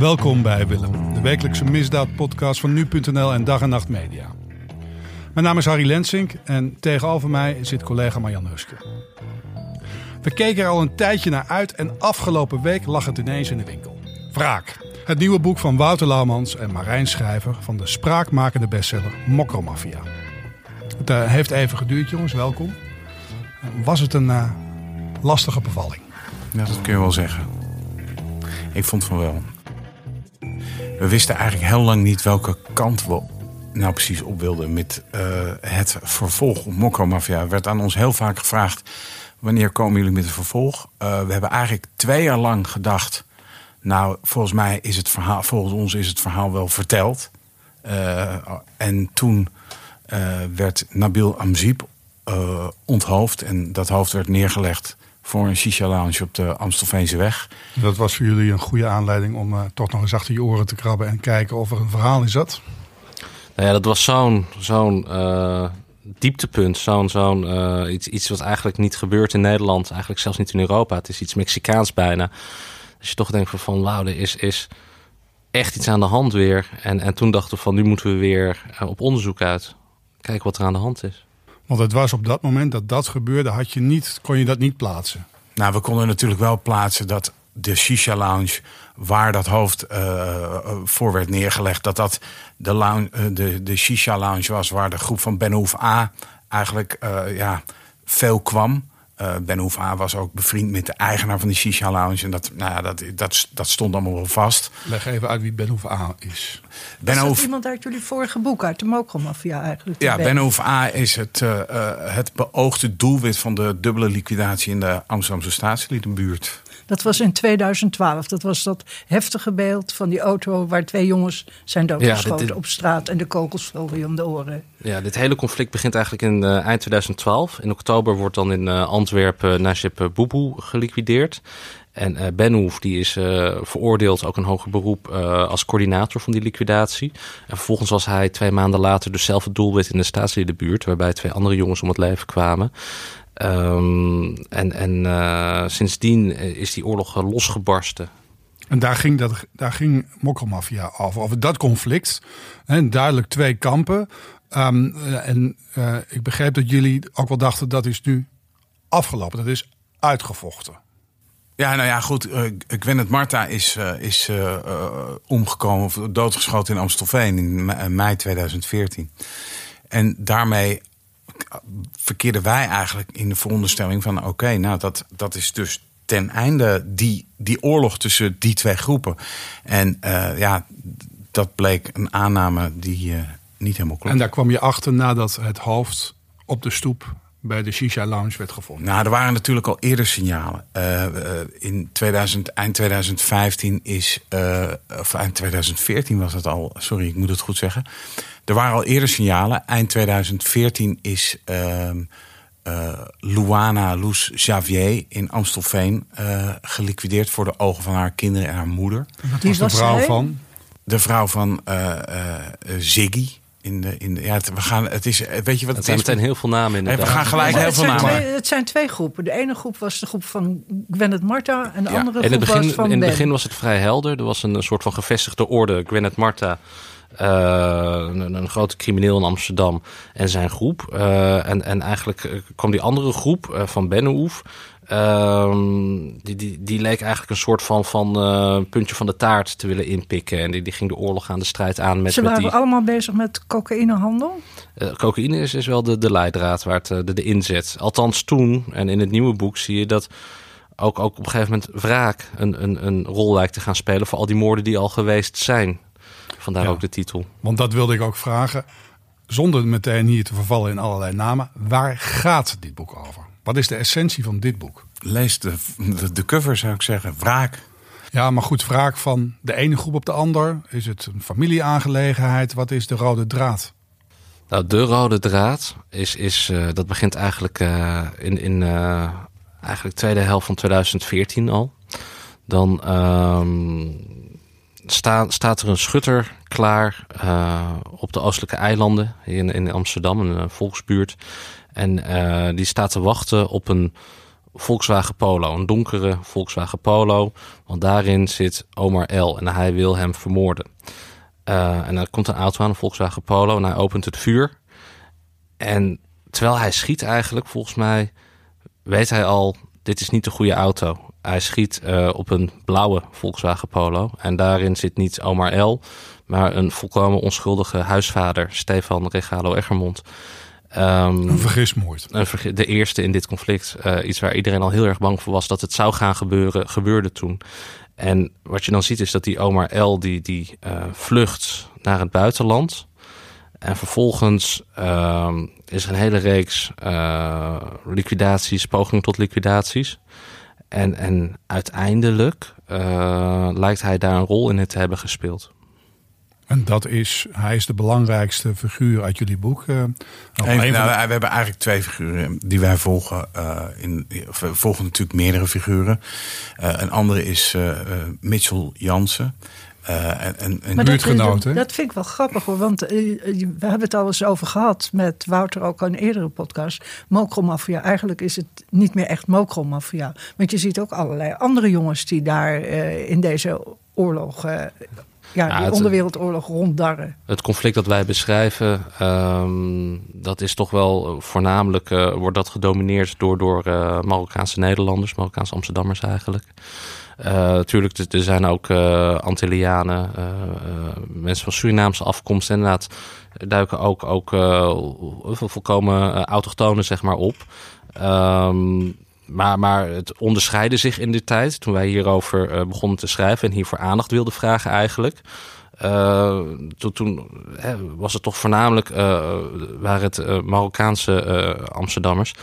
Welkom bij Willem, de wekelijkse misdaadpodcast van nu.nl en Dag en Nacht Media. Mijn naam is Harry Lensink en tegenover mij zit collega Marjan Huske. We keken er al een tijdje naar uit en afgelopen week lag het ineens in de winkel. Wraak. Het nieuwe boek van Wouter Laumans en Marijn Schrijver van de spraakmakende bestseller Mokromafia. Het uh, heeft even geduurd, jongens. Welkom. Was het een uh, lastige bevalling? Ja, dat kun je wel zeggen. Ik vond van wel. We wisten eigenlijk heel lang niet welke kant we nou precies op wilden met uh, het vervolg op Mokromafia. Er werd aan ons heel vaak gevraagd: wanneer komen jullie met het vervolg? Uh, we hebben eigenlijk twee jaar lang gedacht. Nou, volgens mij is het verhaal, volgens ons is het verhaal wel verteld. Uh, en toen werd Nabil Amzib onthoofd. En dat hoofd werd neergelegd voor een shisha lounge op de Amstelveense weg. Dat was voor jullie een goede aanleiding om uh, toch nog eens achter je oren te krabben en kijken of er een verhaal in zat? Nou ja, dat was zo'n zo'n uh, dieptepunt. Zo'n zo'n uh, iets, iets wat eigenlijk niet gebeurt in Nederland. Eigenlijk zelfs niet in Europa. Het is iets Mexicaans bijna. Dus je toch denkt van, van wauw, er is, is echt iets aan de hand weer. En, en toen dachten we van, nu moeten we weer op onderzoek uit. Kijken wat er aan de hand is. Want het was op dat moment dat dat gebeurde, had je niet, kon je dat niet plaatsen? Nou, we konden natuurlijk wel plaatsen dat de Shisha Lounge, waar dat hoofd uh, voor werd neergelegd, dat dat de, lounge, uh, de, de Shisha Lounge was waar de groep van Ben Hoef A eigenlijk ja, veel kwam. Uh, ben Hoef A was ook bevriend met de eigenaar van de Shisha Lounge. En dat, nou ja, dat, dat, dat stond allemaal wel vast. Leg even uit wie Ben Hoef A is. Ben is Hoef... iemand uit jullie vorige boek, uit de Mokromafia eigenlijk? Ja, Ben Hoef A is het, uh, uh, het beoogde doelwit van de dubbele liquidatie in de Amsterdamse staatsliedenbuurt. Dat was in 2012. Dat was dat heftige beeld van die auto waar twee jongens zijn doodgeschoten ja, dit, op straat en de kogels vlogen je om de oren. Ja, dit hele conflict begint eigenlijk in uh, eind 2012. In oktober wordt dan in uh, Antwerpen Najib Boubou geliquideerd. En uh, Benhoef die is uh, veroordeeld, ook een hoger beroep, uh, als coördinator van die liquidatie. En vervolgens was hij twee maanden later dus zelf het doelwit in de staatsliedenbuurt, waarbij twee andere jongens om het leven kwamen. Um, en en uh, sindsdien is die oorlog losgebarsten. En daar ging, dat, daar ging Mokromafia over, over dat conflict. En duidelijk twee kampen. Um, en uh, ik begreep dat jullie ook wel dachten dat is nu afgelopen. Dat is uitgevochten. Ja, nou ja, goed. Uh, Gwennet Marta is, uh, is uh, omgekomen of doodgeschoten in Amstelveen in mei 2014. En daarmee verkeerden wij eigenlijk in de veronderstelling van... oké, nou dat, dat is dus ten einde die, die oorlog tussen die twee groepen. En uh, ja, dat bleek een aanname die uh, niet helemaal klopt. En daar kwam je achter nadat het hoofd op de stoep bij de Shisha Lounge werd gevonden? Nou, er waren natuurlijk al eerder signalen. Uh, in 2000, eind 2015 is, uh, of eind 2014 was het al, sorry, ik moet het goed zeggen. Er waren al eerder signalen. Eind 2014 is uh, Luana Loes Xavier in Amstelveen geliquideerd voor de ogen van haar kinderen en haar moeder. Dat was de vrouw van? De vrouw van Ziggy. In de, in de, ja, het, we gaan, het is, weet je wat het, zijn meteen heel veel namen in. We gaan gelijk heel veel namen. Twee, het zijn twee groepen. De ene groep was de groep van Gwennet Marta en de ja. andere in groep begin, was van In het ben. begin was het vrij helder. Er was een soort van gevestigde orde. Gwennet Marta, uh, een, een, grote crimineel in Amsterdam en zijn groep. Uh, en, en eigenlijk kwam die andere groep uh, van Bennehoef. Um, die, die, die leek eigenlijk een soort van, van uh, puntje van de taart te willen inpikken. En die, die ging de oorlog aan de strijd aan met Ze waren met die... allemaal bezig met cocaïnehandel? Uh, cocaïne is, is wel de, de leidraad waar het de, de inzet. Althans toen, en in het nieuwe boek zie je dat ook, ook op een gegeven moment wraak een, een, een rol lijkt te gaan spelen voor al die moorden die al geweest zijn. Vandaar ja, ook de titel. Want dat wilde ik ook vragen. Zonder meteen hier te vervallen in allerlei namen. Waar gaat dit boek over? Wat is de essentie van dit boek? Lees de, de, de cover zou ik zeggen. Wraak. Ja, maar goed, wraak van de ene groep op de ander. Is het een familieaangelegenheid? Wat is de rode draad? Nou, de rode draad is, is uh, dat begint eigenlijk uh, in, in uh, eigenlijk tweede helft van 2014 al. Dan um, sta, staat er een schutter klaar op de oostelijke eilanden in, in Amsterdam, een volksbuurt. En uh, die staat te wachten op een, Volkswagen Polo, een donkere Volkswagen Polo. Want daarin zit Omar L. en hij wil hem vermoorden. Uh, en dan komt een auto aan, een Volkswagen Polo, en hij opent het vuur. En terwijl hij schiet eigenlijk, volgens mij, weet hij al, dit is niet de goede auto. Hij schiet uh, op een blauwe Volkswagen Polo. En daarin zit niet Omar L., maar een volkomen onschuldige huisvader, Stefan Regalo Eggermond. Um, een vergismoord. Een de eerste in dit conflict. Uh, iets waar iedereen al heel erg bang voor was dat het zou gaan gebeuren, gebeurde toen. En wat je dan ziet is dat die Omar L. die, die uh, vlucht naar het buitenland. En vervolgens uh, is er een hele reeks uh, liquidaties, pogingen tot liquidaties. En, en uiteindelijk lijkt hij daar een rol in te hebben gespeeld. En dat is, hij is de belangrijkste figuur uit jullie boek. Uh, nou, we hebben eigenlijk twee figuren die wij volgen. Uh, in, we volgen natuurlijk meerdere figuren. Uh, een andere is Mitchell Jansen. en, en, en buurtgenoot, dat, dat, vind ik wel grappig hoor. Want we hebben het al eens over gehad met Wouter ook een eerdere podcast. Mokromafia. Eigenlijk is het niet meer echt mokromafia. Want je ziet ook allerlei andere jongens die daar in deze oorlog ja, die onderwereldoorlog ronddarren. Het conflict dat wij beschrijven, um, dat is toch wel eh, voornamelijk, uh, wordt dat gedomineerd door, door uh, Marokkaanse Nederlanders, Marokkaanse Amsterdammers eigenlijk. Natuurlijk, uh, er zijn ook Antillianen, mensen van Surinaamse afkomst. Inderdaad, duiken ook, ook volkomen autochtonen zeg maar, op. Um, maar, maar het onderscheidde zich in die tijd, toen wij hierover uh, begonnen te schrijven en hiervoor aandacht wilden vragen eigenlijk. Uh, toen, hè, was het toch voornamelijk, uh, waren het Marokkaanse Amsterdammers.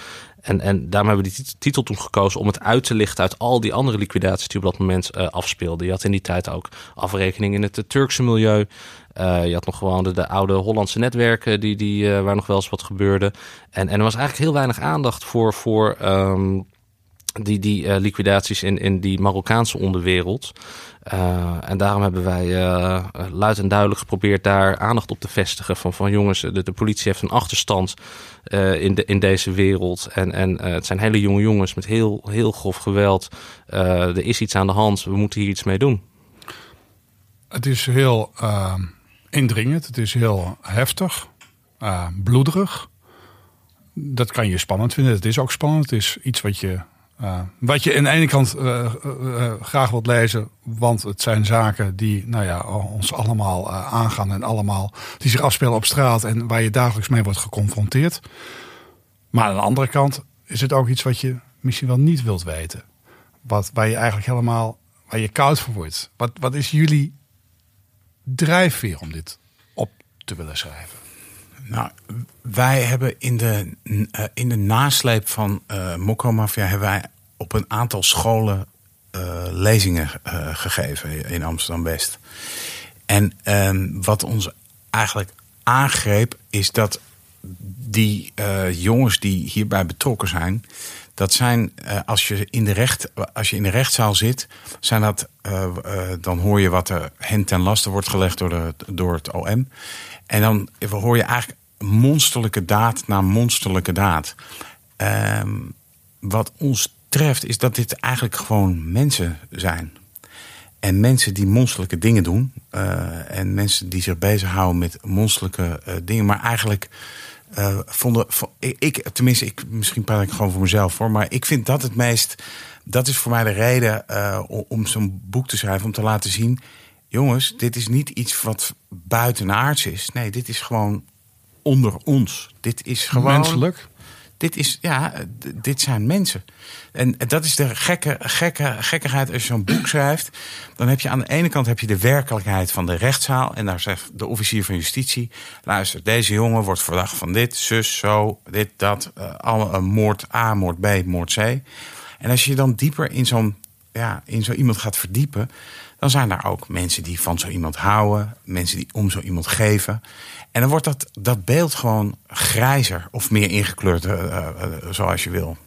En, en daarom hebben we die titel toen gekozen om het uit te lichten uit al die andere liquidaties die op dat moment afspeelden. Je had in die tijd ook afrekening in het Turkse milieu. je had nog gewoon de, de, oude Hollandse netwerken die, die, waar nog wel eens wat gebeurde. En, en er was eigenlijk heel weinig aandacht voor, voor um, die, die uh, liquidaties in, in die Marokkaanse onderwereld. Uh, en daarom hebben wij uh, luid en duidelijk geprobeerd daar aandacht op te vestigen. Van, van jongens, de, de politie heeft een achterstand in, de, in deze wereld. En, en het zijn hele jonge jongens met heel, heel grof geweld. er is iets aan de hand, we moeten hier iets mee doen. Het is heel indringend, het is heel heftig, bloederig. Dat kan je spannend vinden. Het is ook spannend. Het is iets wat je wat je aan de ene kant uh, uh, graag wilt lezen, want het zijn zaken die nou ja, ons allemaal aangaan en allemaal die zich afspelen op straat en waar je dagelijks mee wordt geconfronteerd. Maar aan de andere kant is het ook iets wat je misschien wel niet wilt weten. Wat, waar je eigenlijk helemaal waar je koud voor wordt. Wat, wat is jullie drijfveer om dit op te willen schrijven? Nou, wij hebben in de, uh, in de nasleep van uh, Mokko Mafia hebben wij op een aantal scholen uh, lezingen gegeven in Amsterdam West. En ehm, wat ons eigenlijk aangreep is dat die jongens die hierbij betrokken zijn, dat zijn als je in de recht, als je in de rechtszaal zit, zijn dat dan hoor je wat er hen ten laste wordt gelegd door, de, door het OM. En dan hoor je eigenlijk monsterlijke daad na monsterlijke daad. Ehm, wat ons treft is dat dit eigenlijk gewoon mensen zijn. En mensen die monsterlijke dingen doen. En mensen die zich bezighouden met monsterlijke dingen. Maar eigenlijk uh, vonden. Ik, tenminste, ik, misschien praat ik gewoon voor mezelf hoor. Maar ik vind dat het meest. Dat is voor mij de reden om zo'n boek te schrijven. Om te laten zien. Jongens, dit is niet iets wat buitenaards is. Nee, dit is gewoon onder ons. Dit is gewoon. Menselijk. Dit is, ja, dit zijn mensen. En dat is de gekke, gekke, gekkigheid als je zo'n boek schrijft. Dan heb je aan de ene kant heb je de werkelijkheid van de rechtszaal. En daar zegt de officier van justitie: luister, deze jongen wordt verdacht van dit, zus, zo, dit, dat. Uh, alle, moord A, moord B, moord C. En als je dan dieper in zo'n ja, in zo iemand gaat verdiepen, dan zijn daar ook mensen die van zo iemand houden, mensen die om zo iemand geven. En dan wordt dat, dat beeld gewoon grijzer of meer ingekleurd, uh, uh, zoals je wil.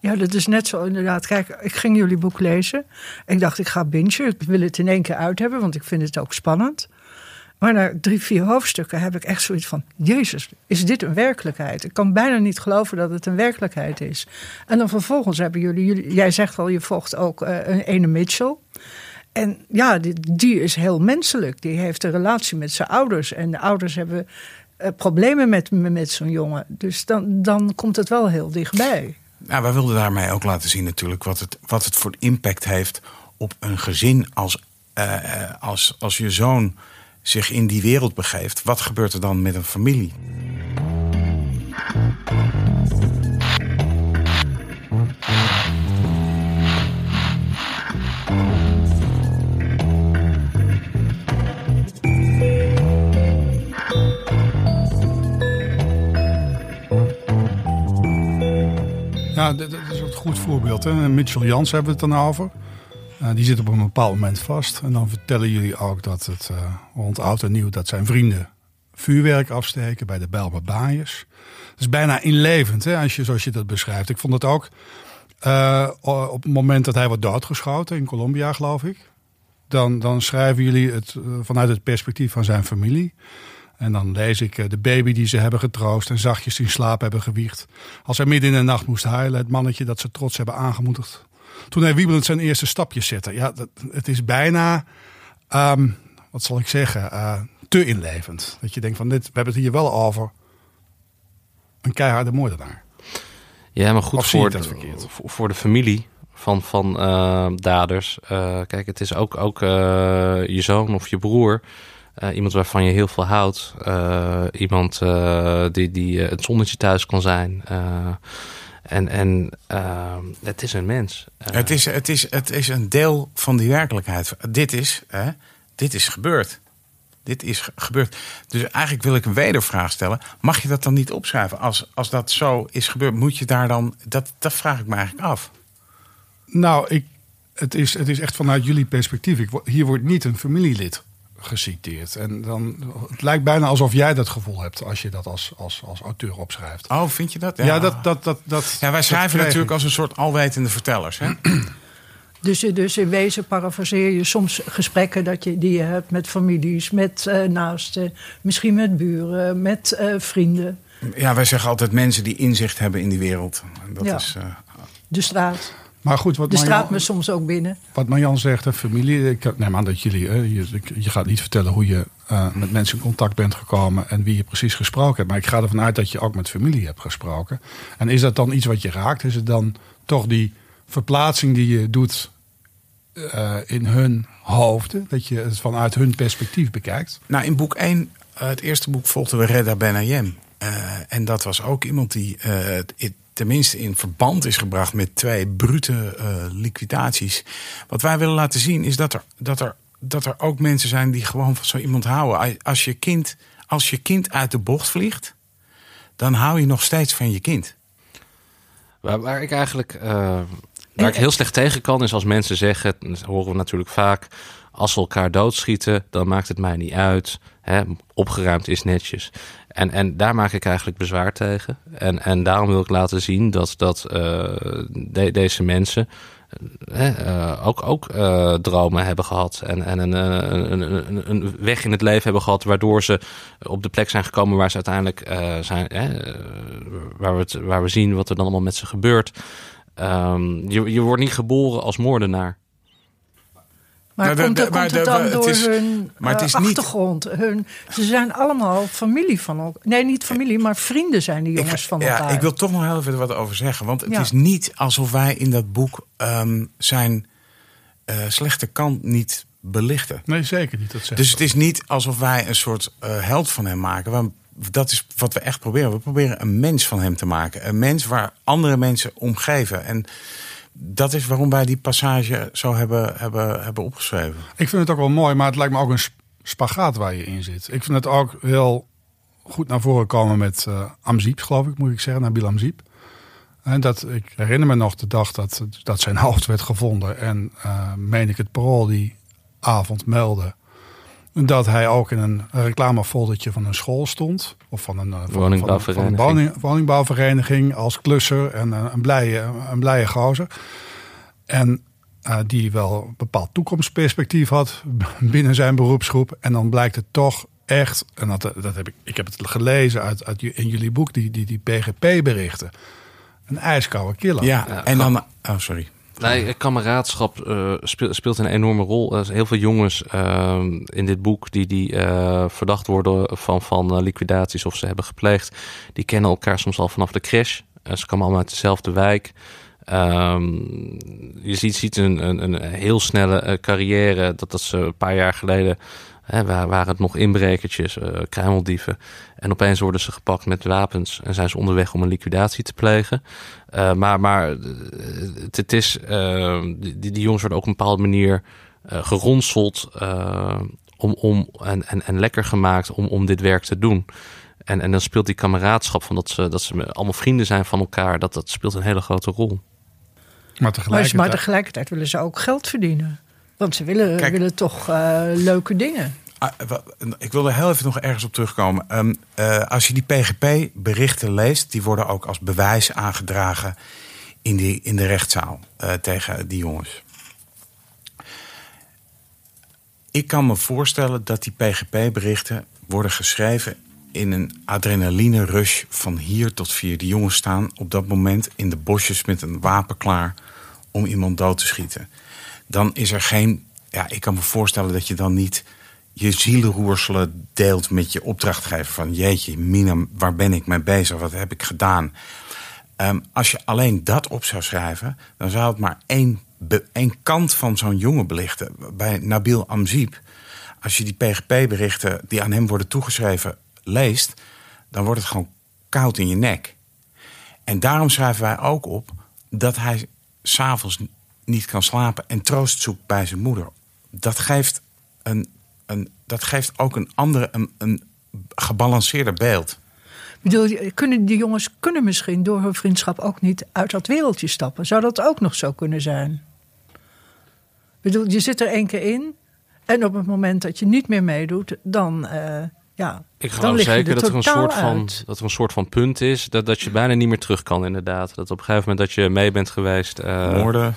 Ja, dat is net zo inderdaad. Kijk, ik ging jullie boek lezen. Ik dacht, ik ga bingen. Ik wil het in één keer uit hebben, want ik vind het ook spannend. Maar na drie, vier hoofdstukken heb ik echt zoiets van: Jezus, is dit een werkelijkheid? Ik kan bijna niet geloven dat het een werkelijkheid is. En dan vervolgens hebben jullie, jullie jij zegt al, je volgt ook een ene Mitchell. En ja, die, is heel menselijk. Die heeft een relatie met zijn ouders. En de ouders hebben uh, problemen met, met zo'n jongen. Dus dan, dan komt het wel heel dichtbij. Nou, wij wilden daarmee ook laten zien natuurlijk wat het, wat het voor impact heeft op een gezin als, uh, als, als je zoon zich in die wereld begeeft. Wat gebeurt er dan met een familie? Dat is een goed voorbeeld. Hè? Mitchell Jans hebben we het dan over. Uh, die zit op een bepaald moment vast. En dan vertellen jullie ook dat het uh, rond oud en nieuw... dat zijn vrienden vuurwerk afsteken bij de Bijlmer Baaiers. Het is bijna inlevend, hè, als je, zoals je dat beschrijft. Ik vond het ook uh, op het moment dat hij wordt doodgeschoten in Colombia, geloof ik. Dan, dan schrijven jullie het vanuit het perspectief van zijn familie. En dan lees ik de baby die ze hebben getroost en zachtjes in slaap hebben gewiegd. Als hij midden in de nacht moest huilen, het mannetje dat ze trots hebben aangemoedigd. Toen hij wiebelend zijn eerste stapjes zette. Ja, dat, het is bijna, um, wat zal ik zeggen, uh, te inlevend. Dat je denkt van dit, we hebben het hier wel over een keiharde moordenaar. Ja, maar goed voor de, voor de familie van, van uh, daders. Uh, kijk, het is ook, ook je zoon of je broer. Uh, iemand waarvan je heel veel houdt. Uh, iemand uh, die, die het zonnetje thuis kan zijn. en en het is een mens. het, is, het, is, het is een deel van die werkelijkheid. Dit is, hè, dit is gebeurd. Dit is gebeurd. Dus eigenlijk wil ik een wedervraag stellen. Mag je dat dan niet opschrijven? Als, als dat zo is gebeurd, moet je daar dan. Dat, dat vraag ik me eigenlijk af. Nou, ik, het, is, het is echt vanuit jullie perspectief. Ik, hier wordt niet een familielid geciteerd. En dan, het lijkt bijna alsof jij dat gevoel hebt als je dat als, als, als auteur opschrijft. Oh, vind je dat? Ja, ja dat, dat, dat, dat. Ja, wij schrijven natuurlijk als een soort alwetende vertellers. Hè? Dus, dus in wezen parafraseer je soms gesprekken dat je, die je hebt met families, met uh, naasten, misschien met buren, met uh, vrienden. Ja, wij zeggen altijd mensen die inzicht hebben in die wereld. Dat ja. is, uh... De straat. Maar goed, wat de straat me soms ook binnen. Wat Marjan zegt, de familie. Ik neem aan dat jullie. Hè, je, je, gaat niet vertellen hoe je uh, met mensen in contact bent gekomen. en wie je precies gesproken hebt. Maar ik ga ervan uit dat je ook met familie hebt gesproken. En is dat dan iets wat je raakt? Is het dan toch die verplaatsing die je doet. Uh, in hun hoofden? Dat je het vanuit hun perspectief bekijkt? Nou, in boek 1, uh, het eerste boek, volgden we Redda Benayem. En dat was ook iemand die tenminste in verband is gebracht met twee brute uh, liquidaties. Wat wij willen laten zien is dat er, dat, er, dat er ook mensen zijn die gewoon van zo iemand houden. Als je kind, als je kind uit de bocht vliegt, dan hou je nog steeds van je kind. Waar, waar ik eigenlijk uh, waar ik heel slecht tegen kan, is als mensen zeggen, dat horen we natuurlijk vaak, als ze elkaar doodschieten, dan maakt het mij niet uit. Hè, opgeruimd is netjes. En, en daar maak ik eigenlijk bezwaar tegen. En, en daarom wil ik laten zien dat, dat de, deze mensen uh, ook, ook uh, dromen hebben gehad. En, en een, een, een, een, weg in het leven hebben gehad. Waardoor ze op de plek zijn gekomen waar ze uiteindelijk zijn. waar, we waar we zien wat er dan allemaal met ze gebeurt. Um, je, je wordt niet geboren als moordenaar. Maar, maar komt, de, komt het dan door het is, hun maar het is uh, achtergrond? Hun, ze zijn allemaal familie van elkaar. Nee, niet familie, maar vrienden zijn die jongens ik, van ja, elkaar. Ik wil toch nog heel even wat over zeggen. Want het ja. is niet alsof wij in dat boek um, zijn uh, slechte kant niet belichten. Nee, zeker niet. Dat dus het is niet alsof wij een soort uh, held van hem maken. Want dat is wat we echt proberen. We proberen een mens van hem te maken. Een mens waar andere mensen om geven. En dat is waarom wij die passage zo hebben, hebben, hebben opgeschreven. Ik vind het ook wel mooi, maar het lijkt me ook een spagaat waar je in zit. Ik vind het ook heel goed naar voren komen met uh, Amziep, geloof ik, moet ik zeggen, Nabil Amziep. En dat, ik herinner me nog de dag dat, dat zijn hoofd werd gevonden. En uh, meen ik het parool die avond meldde dat hij ook in een reclamefoldertje van een school stond. Of van een, van, woningbouwvereniging. Van een woning, woningbouwvereniging als klusser en een, een, blije, een blije gozer. En eh, die wel een bepaald toekomstperspectief had binnen zijn beroepsgroep. En dan blijkt het toch echt, en dat, dat heb ik, ik heb het gelezen uit, uit in jullie boek, die, die, die PGP-berichten. Een ijskoude killer. Ja, en dan. Oh, sorry. Nee, kameraadschap uh, speelt, speelt een enorme rol. Er zijn heel veel jongens uh, in dit boek die, die uh, verdacht worden van, van liquidaties of ze hebben gepleegd. Die kennen elkaar soms al vanaf de crash. ze komen allemaal uit dezelfde wijk. Um, je ziet, ziet een, een, een heel snelle carrière. Dat, dat ze een paar jaar geleden Hè, waar waren het nog inbrekertjes, uh, kruimeldieven. En opeens worden ze gepakt met wapens en zijn ze onderweg om een liquidatie te plegen. Uh, maar maar het, het is, uh, die, die jongens worden ook op een bepaalde manier geronseld om, om, en, en, en lekker gemaakt om, om dit werk te doen. En, en dan speelt die kameraadschap van dat ze, dat ze allemaal vrienden zijn van elkaar, dat, dat speelt een hele grote rol. Maar tegelijkertijd, maar tegelijkertijd willen ze ook geld verdienen. Want ze willen, willen toch uh, leuke dingen. Ah, ik wil er heel even nog ergens op terugkomen. Um, uh, als je die PGP-berichten leest, die worden ook als bewijs aangedragen in, die, in de rechtszaal uh, tegen die jongens. Ik kan me voorstellen dat die PGP-berichten worden geschreven in een adrenaline rush van hier tot vier. Die jongens staan op dat moment in de bosjes met een wapen klaar om iemand dood te schieten dan is er geen. Ja, ik kan me voorstellen dat je dan niet je zielenroerselen deelt met je opdrachtgever. Van jeetje, Mina, waar ben ik mee bezig? Wat heb ik gedaan? Um, als je alleen dat op zou schrijven, dan zou het maar één, één kant van zo'n jongen belichten. Bij Nabil Amzib, als je die PGP-berichten die aan hem worden toegeschreven leest, dan wordt het gewoon koud in je nek. En daarom schrijven wij ook op dat hij s'avonds niet kan slapen en troost zoekt bij zijn moeder. Dat geeft, een, een, dat geeft ook een andere, een, een gebalanceerder beeld. Bedoel, kunnen die jongens kunnen misschien door hun vriendschap ook niet uit dat wereldje stappen? Zou dat ook nog zo kunnen zijn? Bedoel, je zit er één keer in en op het moment dat je niet meer meedoet, dan. Uh, ja, ik geloof zeker dat er, een soort van, dat er een soort van punt is dat, dat je bijna niet meer terug kan, inderdaad. Dat op een gegeven moment dat je mee bent geweest. Uh, Moorden.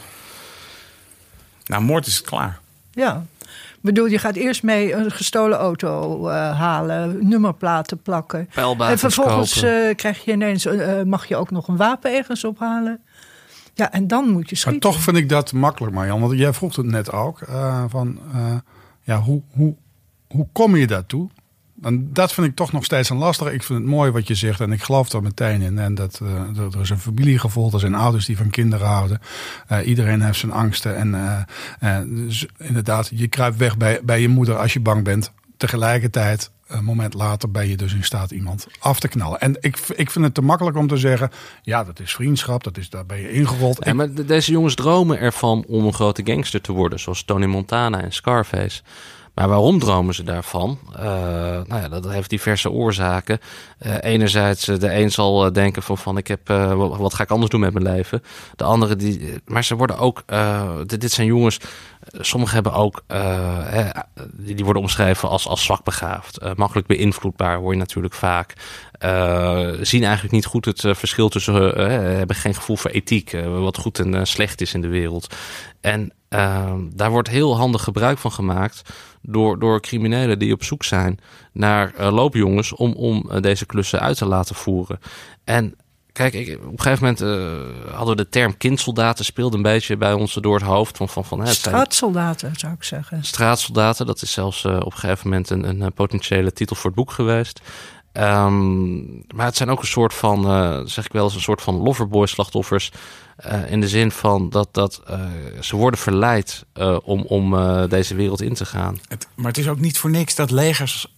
Nou, moord is het klaar. Ja. Ik bedoel, je gaat eerst mee een gestolen auto uh, halen, nummerplaten plakken. en vervolgens uh, krijg je ineens, uh, mag je ook nog een wapen ergens ophalen. Ja, en dan moet je schieten. Maar toch vind ik dat makkelijk, Marjan. Want jij vroeg het net ook. van, ja, hoe, hoe, hoe kom je daartoe? En dat vind ik toch nog steeds een lastig. Ik vind het mooi wat je zegt en ik geloof er meteen in. En dat, uh, er is een familiegevoel, er zijn ouders die van kinderen houden. Uh, iedereen heeft zijn angsten. En uh, dus inderdaad, je kruipt weg bij, bij je moeder als je bang bent. Tegelijkertijd, een moment later ben je dus in staat iemand af te knallen. En ik, ik vind het te makkelijk om te zeggen, ja, dat is vriendschap, dat is, daar ben je ingerold. Ja, maar deze jongens dromen ervan om een grote gangster te worden, zoals Tony Montana en Scarface. Maar waarom dromen ze daarvan? Uh, nou ja, dat heeft diverse oorzaken. Uh, enerzijds, eh, de een zal denken van, van ik heb, wat ga ik anders doen met mijn leven? De andere, die, maar ze worden ook, dit, dit zijn jongens, sommigen hebben ook, die worden omschreven als, als zwakbegaafd. makkelijk beïnvloedbaar, hoor je natuurlijk vaak. zien eigenlijk niet goed het verschil tussen, hebben geen gevoel voor ethiek, wat goed en slecht is in de wereld. En daar wordt heel handig gebruik van gemaakt door, door criminelen die op zoek zijn naar uh, loopjongens om, om uh, deze klussen uit te laten voeren. En kijk, ik, op een gegeven moment uh, hadden we de term kindsoldaten speelde een beetje bij ons door het hoofd. Van, van, van, hè, straatsoldaten zou ik zeggen. Straatsoldaten, dat is zelfs op een gegeven moment een, een potentiële titel voor het boek geweest. Um, maar het zijn ook een soort van, uh, zeg ik wel eens, een soort van loverboy-slachtoffers. Uh, in de zin van dat, dat uh, ze worden verleid om, om deze wereld in te gaan. Het, maar het is ook niet voor niks dat legers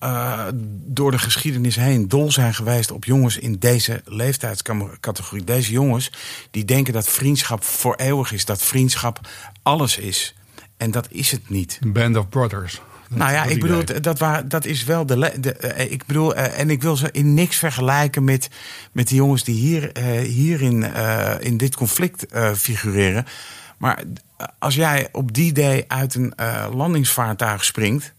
door de geschiedenis heen dol zijn geweest op jongens in deze leeftijdscategorie. Deze jongens die denken dat vriendschap voor eeuwig is, dat vriendschap alles is. En dat is het niet. Band of Brothers nou ja, ik bedoel, dat, waar, dat is wel de, de. Eh, ik bedoel, uh, en ik wil ze in niks vergelijken met, met de jongens die hier, uh, hierin in dit conflict figureren. Maar als jij op die day uit een landingsvaartuig springt.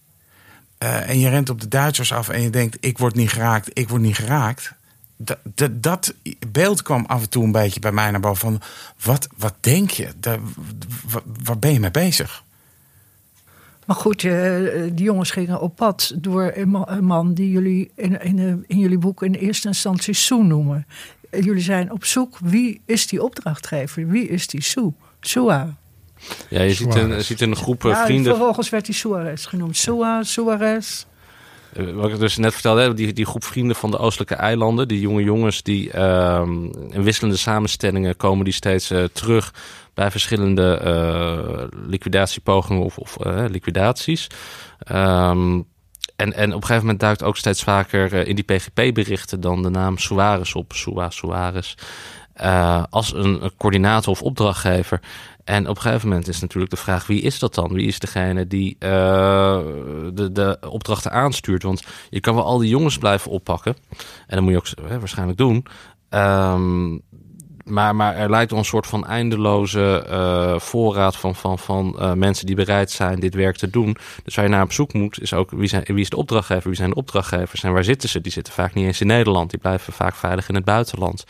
en je rent op de Duitsers af en je denkt: ik word niet geraakt, ik word niet geraakt. dat, dat, dat beeld kwam af en toe een beetje bij mij naar boven. Van, wat, wat denk je? Daar, wa- waar ben je mee bezig? Maar goed, eh, die jongens gingen op pad door een ma- een man die jullie in, in, in jullie boek in eerste instantie Sue noemen. Eh, Jullie zijn op zoek, wie is die opdrachtgever? Wie is die Sue? Sua. Ja, je ziet een, ziet een groep eh, Ja, vrienden. vervolgens werd hij Suarez genoemd. Sua, Suarez. Eh, Wat ik dus net vertelde, die, die groep vrienden van de Oostelijke eilanden, die jonge jongens, die ehm, in wisselende samenstellingen komen die steeds eh, terug bij verschillende eh, liquidatiepogingen of, of liquidaties. Ehm, en, en op een gegeven moment duikt ook steeds vaker in die PGP-berichten dan de naam Suarez op, Sua Suarez, eh, als een, coördinator of opdrachtgever. En op een gegeven moment is natuurlijk de vraag: wie is dat dan? Wie is degene die eh, de, de opdrachten aanstuurt? Want je kan wel al die jongens blijven oppakken. En dat moet je ook waarschijnlijk doen. Ehm, maar, maar er lijkt een soort van eindeloze eh, voorraad van, van, van eh, mensen die bereid zijn dit werk te doen. Dus waar je naar op zoek moet, is ook wie, zijn, wie is de opdrachtgever, wie zijn de opdrachtgevers en waar zitten ze? Die zitten vaak niet eens in Nederland, die blijven vaak veilig in het buitenland.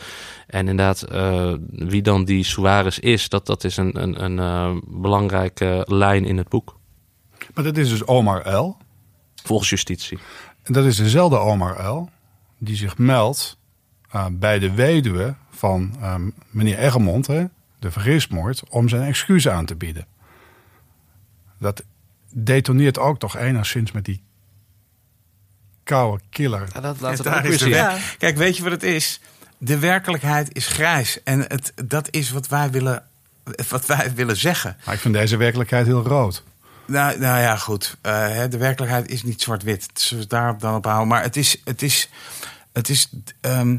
En inderdaad, eh, wie dan die Suarez is, dat, dat is een, een, een belangrijke lijn in het boek. Maar dat is dus Omar L. Volgens justitie. En dat is dezelfde Omar L. die zich meldt bij de weduwe van eh, meneer Eggermond, hè, de vergismoord, om zijn excuus aan te bieden. Dat detoneert ook toch enigszins met die koude killer. Ja, dat En laat het ook. Ja. Kijk, weet je wat het is? De werkelijkheid is grijs. En het, dat is wat wij willen, wat wij willen zeggen. Maar ik vind deze werkelijkheid heel rood. Nou, nou ja, goed. Eh, hè, de werkelijkheid is niet zwart-wit. We het daarop dan op houden? Maar het is. Het is, het is ehm,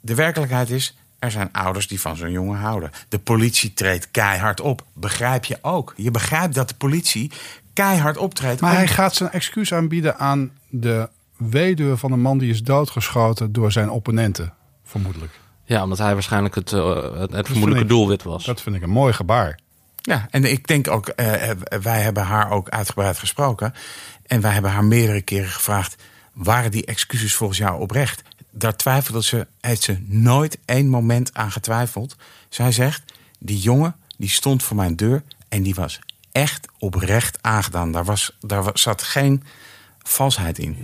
de werkelijkheid is. Er zijn ouders die van zo'n jongen houden. De politie treedt keihard op. Begrijp je ook? Je begrijpt dat de politie keihard optreedt. Maar om- hij gaat zijn excuus aanbieden aan de weduwe van een man die is doodgeschoten door zijn opponenten, vermoedelijk. Ja, omdat hij waarschijnlijk het, eh, het, vermoedelijke ik- doelwit was. Dat vind ik een mooi gebaar. Ja, en ik denk ook, eh, eh, wij hebben haar ook uitgebreid gesproken. En wij hebben haar meerdere keren gevraagd: waren die excuses volgens jou oprecht? Daar twijfelde ze, heeft ze nooit één moment aan getwijfeld. Zij zegt: die jongen die stond voor mijn deur en die was echt oprecht aangedaan. Daar, was, daar zat geen valsheid in.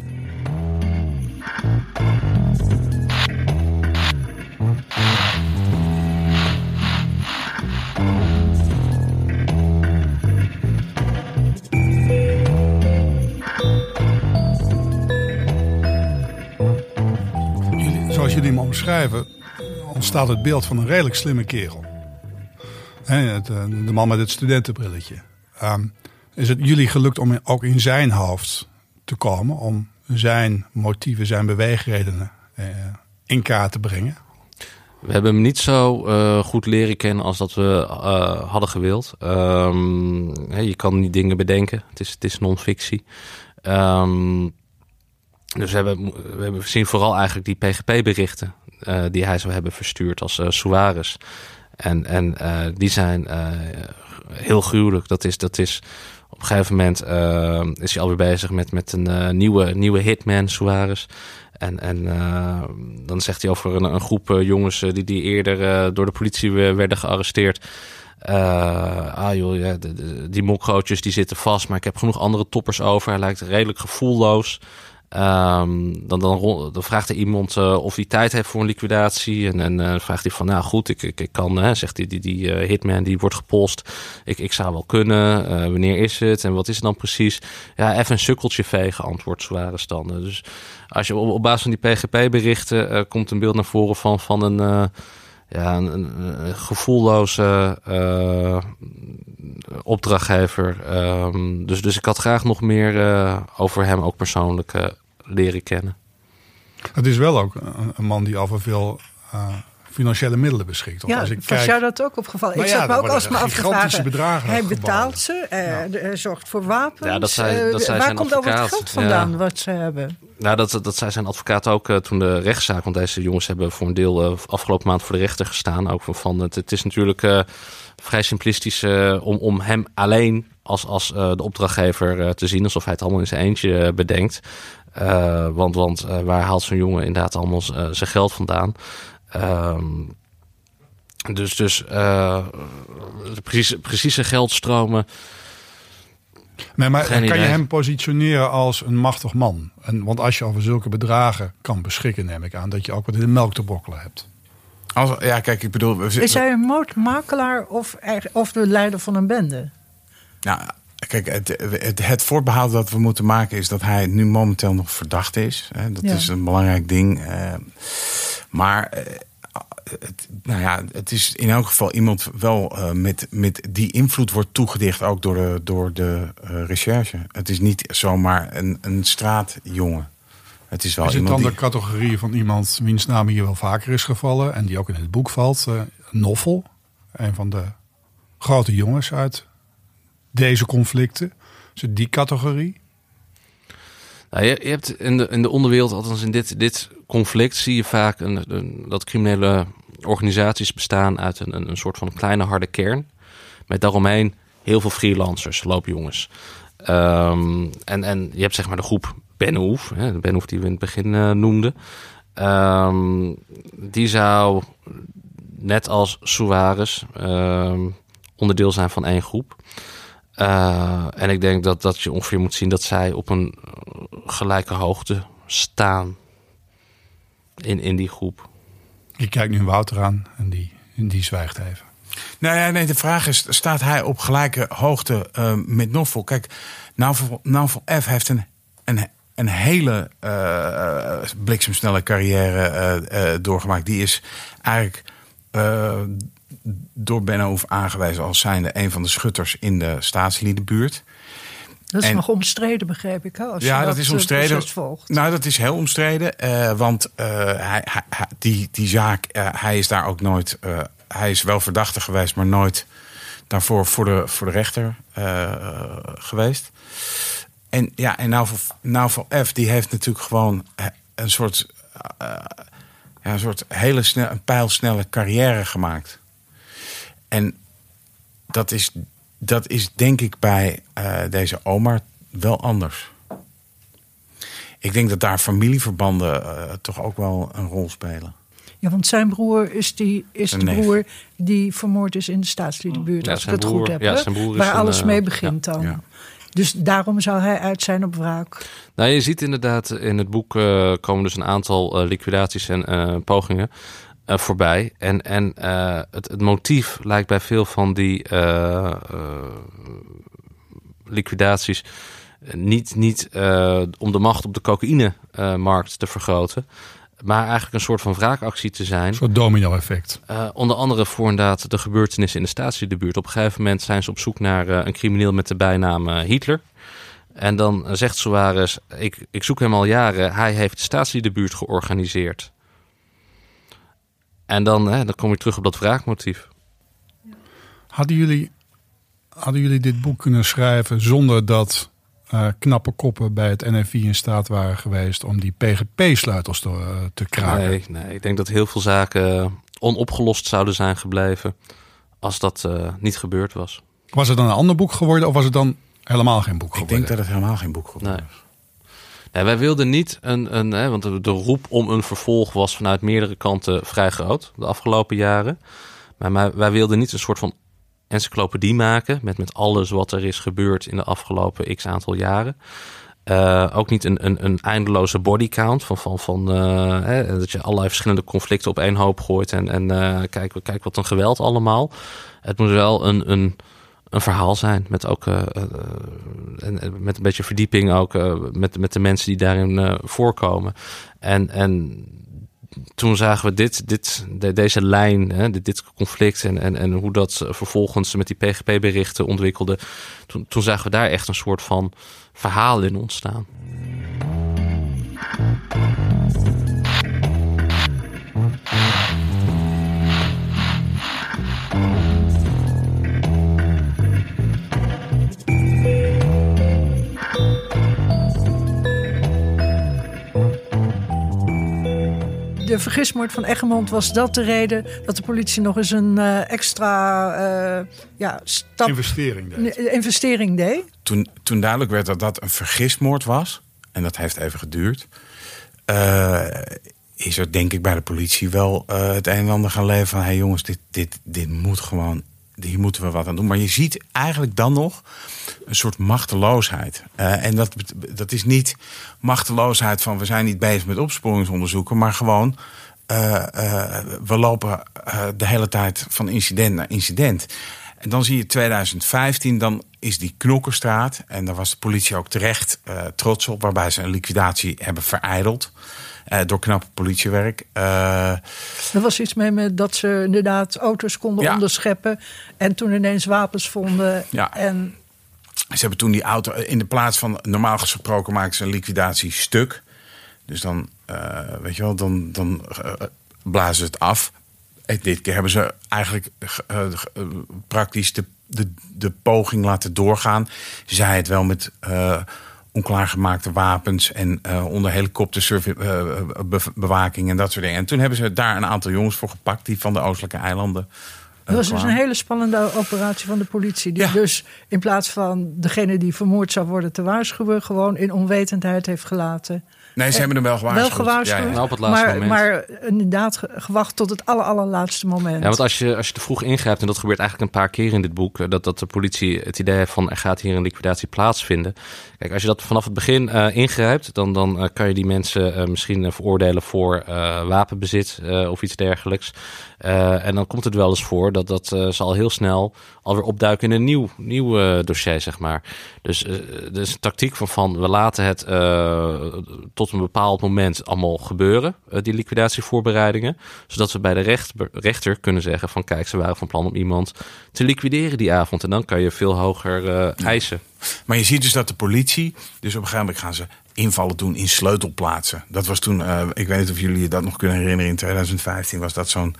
Zoals jullie hem omschrijven, ontstaat het beeld van een redelijk slimme kerel. Eh, de man met het studentenbrilletje. Ehm, is het jullie gelukt om ook in zijn hoofd te komen, om zijn motieven, zijn beweegredenen eh, in kaart te brengen? We hebben hem niet zo eh, goed leren kennen als dat we hadden gewild. Ehm, je kan niet dingen bedenken. Het is, het is non-fictie. Ehm, dus we hebben, we hebben zien vooral eigenlijk die PGP-berichten eh, die hij zou hebben verstuurd als Suarez. En, en eh, die zijn heel gruwelijk. Dat is, dat is op een gegeven moment is hij alweer bezig met, met een nieuwe, nieuwe hitman, Suarez. En, en dan zegt hij over een, een groep jongens die, die eerder door de politie we- werden gearresteerd. Ah joh, ja, die mokrootjes die zitten vast, maar ik heb genoeg andere toppers over. Hij lijkt redelijk gevoelloos. Ehm, dan, dan, dan vraagt er iemand eh, of hij tijd heeft voor een liquidatie. En, eh, vraagt hij van, nou goed, ik, ik, kan, hè, zegt hij, die, die eh, hitman die wordt gepolst. Ik, ik zou wel kunnen. Wanneer is het? En wat is het dan precies? Ja, even een sukkeltje vegen, antwoordt zware standen. Dus als je op, op basis van die PGP-berichten komt een beeld naar voren van, van een, ja, een, gevoelloze eh, opdrachtgever. Ehm, dus, dus ik had graag nog meer eh, over hem ook persoonlijk eh, leren kennen. Het is wel ook een, man die over veel, financiële middelen beschikt. Want Ja, als ik was kijk, jou dat ook opgevallen? Nou ik ja, zat me ook worden alsmaar af te gigantische vragen. bedragen Hij betaalt ze, eh, hij zorgt voor wapens. Ja, dat zei- eh, dat zei waar zijn komt al het geld vandaan Ja. wat ze hebben? Nou, dat, dat zei zijn advocaat ook eh, toen de rechtszaak. Want deze jongens hebben voor een deel eh, afgelopen maand voor de rechter gestaan. Ook van, van het, het is natuurlijk eh, vrij simplistisch eh, om, om hem alleen als, als eh, de opdrachtgever eh, te zien. Alsof hij het allemaal in zijn eentje eh, bedenkt. Eh, want want eh, waar haalt zo'n jongen inderdaad allemaal eh, zijn geld vandaan? Ehm, dus dus eh, de precieze, precieze geldstromen. Nee, maar kan je hem positioneren als een machtig man? En, want als je over zulke bedragen kan beschikken, neem ik aan dat je ook wat in de melk te brokkelen hebt. Als, ja, kijk, ik bedoel... Is hij een moordmakelaar of, of de leider van een bende? Nou, kijk, het, het, het voorbehoud dat we moeten maken is dat hij nu momenteel nog verdacht is. Hè. Dat Ja. is een belangrijk ding. eh. maar eh, het, nou ja, het is in elk geval iemand wel eh, met, met die invloed wordt toegedicht ook door de, door de eh, recherche. Het is niet zomaar een, een straatjongen. Het is wel is het dan die... de categorie van iemand wiens naam hier wel vaker is gevallen en die ook in het boek valt? eh Noffel, een van de grote jongens uit deze conflicten. Is het die categorie? Nou, je, hebt in de, in de onderwereld, althans in dit, dit conflict, zie je vaak een, dat criminele organisaties bestaan uit een, een, soort van kleine harde kern. Met daaromheen heel veel freelancers, loopjongens. Ehm, en, en je hebt zeg maar de groep Benhoef, hè, de Benhoef die we in het begin eh, noemden. Ehm, die zou net als Suarez ehm, onderdeel zijn van één groep. Eh, en ik denk dat, dat je ongeveer moet zien dat zij op een eh, gelijke hoogte staan in, in die groep. Je kijkt nu Wouter aan en die, die zwijgt even. Nou ja, nee, de vraag is, staat hij op gelijke hoogte eh, met Novel? Kijk, Novel, F heeft een, een, een hele eh, bliksemsnelle carrière eh, eh, doorgemaakt. Die is eigenlijk door Benno aangewezen als zijnde een van de schutters in de staatsliedenbuurt. Dat is En- nog omstreden, begreep ik. Als Ja, dat, eh, is omstreden. proces volgt. Nou, dat is heel omstreden. eh, want eh, hij, die, die zaak, eh, hij is daar ook nooit. eh, hij is wel verdachte geweest, maar nooit daarvoor voor de, voor de rechter eh, eh, geweest. En ja, en Nauvel, Nauvel F, die heeft natuurlijk gewoon eh, een soort. eh, ja, een soort hele snel, een pijlsnelle carrière gemaakt. En dat is, dat is denk ik bij eh, deze Omar wel anders. Ik denk dat daar familieverbanden eh, toch ook wel een rol spelen. Ja, want zijn broer is, die, is de neef. broer die vermoord is in de staatsliedenbuurt. Ja, als ik het broer- goed heb. ja, hè? zijn broer is Waar een, alles eh, mee begint dan. ja. Dus daarom zou hij uit zijn op wraak. Nou, je ziet inderdaad in het boek eh, komen dus een aantal liquidaties en eh, pogingen eh, voorbij. En, en eh, het, het motief lijkt bij veel van die eh, liquidaties niet, niet om de macht op de cocaïnemarkt te vergroten. Maar eigenlijk een soort van wraakactie te zijn. Een soort domino-effect. Onder andere voor inderdaad de gebeurtenissen in de statiedebuurt. Op een gegeven moment zijn ze op zoek naar een crimineel met de bijnaam Hitler. En dan zegt Suarez, ik, ik zoek hem al jaren. Hij heeft de statiedebuurt georganiseerd. En dan, hè, dan kom je terug op dat wraakmotief. Hadden jullie, hadden jullie dit boek kunnen schrijven zonder dat eh, knappe koppen bij het NFI in staat waren geweest om die PGP-sleutels te, eh, te kraken? Nee, nee, ik denk dat heel veel zaken onopgelost zouden zijn gebleven als dat eh, niet gebeurd was. Was het dan een ander boek geworden of was het dan helemaal geen boek Ik geworden? denk dat het helemaal geen boek geworden Nee. is. Wij wilden niet een, een hè, want de, roep om een vervolg was vanuit meerdere kanten vrij groot de afgelopen jaren. Maar, maar wij wilden niet een soort van encyclopedie maken met, met alles wat er is gebeurd in de afgelopen x aantal jaren. Eh, ook niet een, een, een eindeloze bodycount van, van, van eh, hè, dat je allerlei verschillende conflicten op één hoop gooit en, en eh, kijk, kijk wat een geweld allemaal. Het moet wel een, een, een verhaal zijn met ook eh, eh, en, met een beetje verdieping ook eh, met, met de mensen die daarin voorkomen. En, en toen zagen we dit, dit, de- deze lijn, hè, dit, dit conflict en, en, en hoe dat vervolgens met die PGP-berichten ontwikkelde. Toen, toen zagen we daar echt een soort van verhaal in ontstaan. De vergismoord van Egmond, was dat de reden dat de politie nog eens een uh, extra uh, ja, stap, investering deed? investering deed? Toen, toen duidelijk werd dat dat een vergismoord was, en dat heeft even geduurd, uh, is er denk ik bij de politie wel het een en ander gaan leven van: hé hey jongens, dit, dit, dit moet gewoon hier moeten we wat aan doen. Maar je ziet eigenlijk dan nog een soort machteloosheid. Uh, en dat, dat is niet machteloosheid van we zijn niet bezig met opsporingsonderzoeken, maar gewoon uh, uh, we lopen de hele tijd van incident naar incident. En dan zie je 2015, dan is die Knokkerstraat. En daar was de politie ook terecht trots op, waarbij ze een liquidatie hebben vereideld. Uh, door knap politiewerk. Uh, er was iets mee met dat ze inderdaad auto's konden ja. onderscheppen. En toen ineens wapens vonden. Ja. En... Ze hebben toen die auto in de plaats van normaal gesproken maken ze een liquidatie stuk. Dus dan, weet je wel, dan, dan blazen ze het af. En dit keer hebben ze eigenlijk praktisch de, de, de poging laten doorgaan. Zij het wel met onklaargemaakte wapens en uh, onder helikopterbewaking en dat soort dingen. En toen hebben ze daar een aantal jongens voor gepakt die van de oostelijke eilanden. Dat was dus een hele spannende operatie van de politie. Die Ja. dus in plaats van degene die vermoord zou worden te waarschuwen, gewoon in onwetendheid heeft gelaten. Nee, ze hebben hem wel gewaarschuwd. Wel gewaarschuwd, Ja, ja. Nou, op het laatste maar, moment. maar inderdaad ge- gewacht tot het aller, allerlaatste moment. Ja, want als je, als je te vroeg ingrijpt, en dat gebeurt eigenlijk een paar keer in dit boek, eh, dat, dat de politie het idee heeft van er gaat hier een liquidatie plaatsvinden. Kijk, als je dat vanaf het begin eh, ingrijpt, dan, dan eh, kan je die mensen eh, misschien veroordelen voor wapenbezit of iets dergelijks. En dan komt het wel eens voor dat dat eh, zal heel snel alweer opduiken in een nieuw, nieuw dossier, zeg maar. Dus eh dus een tactiek van, van we laten het tot een bepaald moment allemaal gebeuren, die liquidatievoorbereidingen. Zodat we bij de recht, rechter kunnen zeggen van kijk, ze waren van plan om iemand te liquideren die avond. En dan kan je veel hoger eisen. Maar je ziet dus dat de politie, dus op een gegeven moment gaan ze invallen doen in sleutelplaatsen. Dat was toen, eh, ik weet niet of jullie je dat nog kunnen herinneren, in 2015 was dat zo'n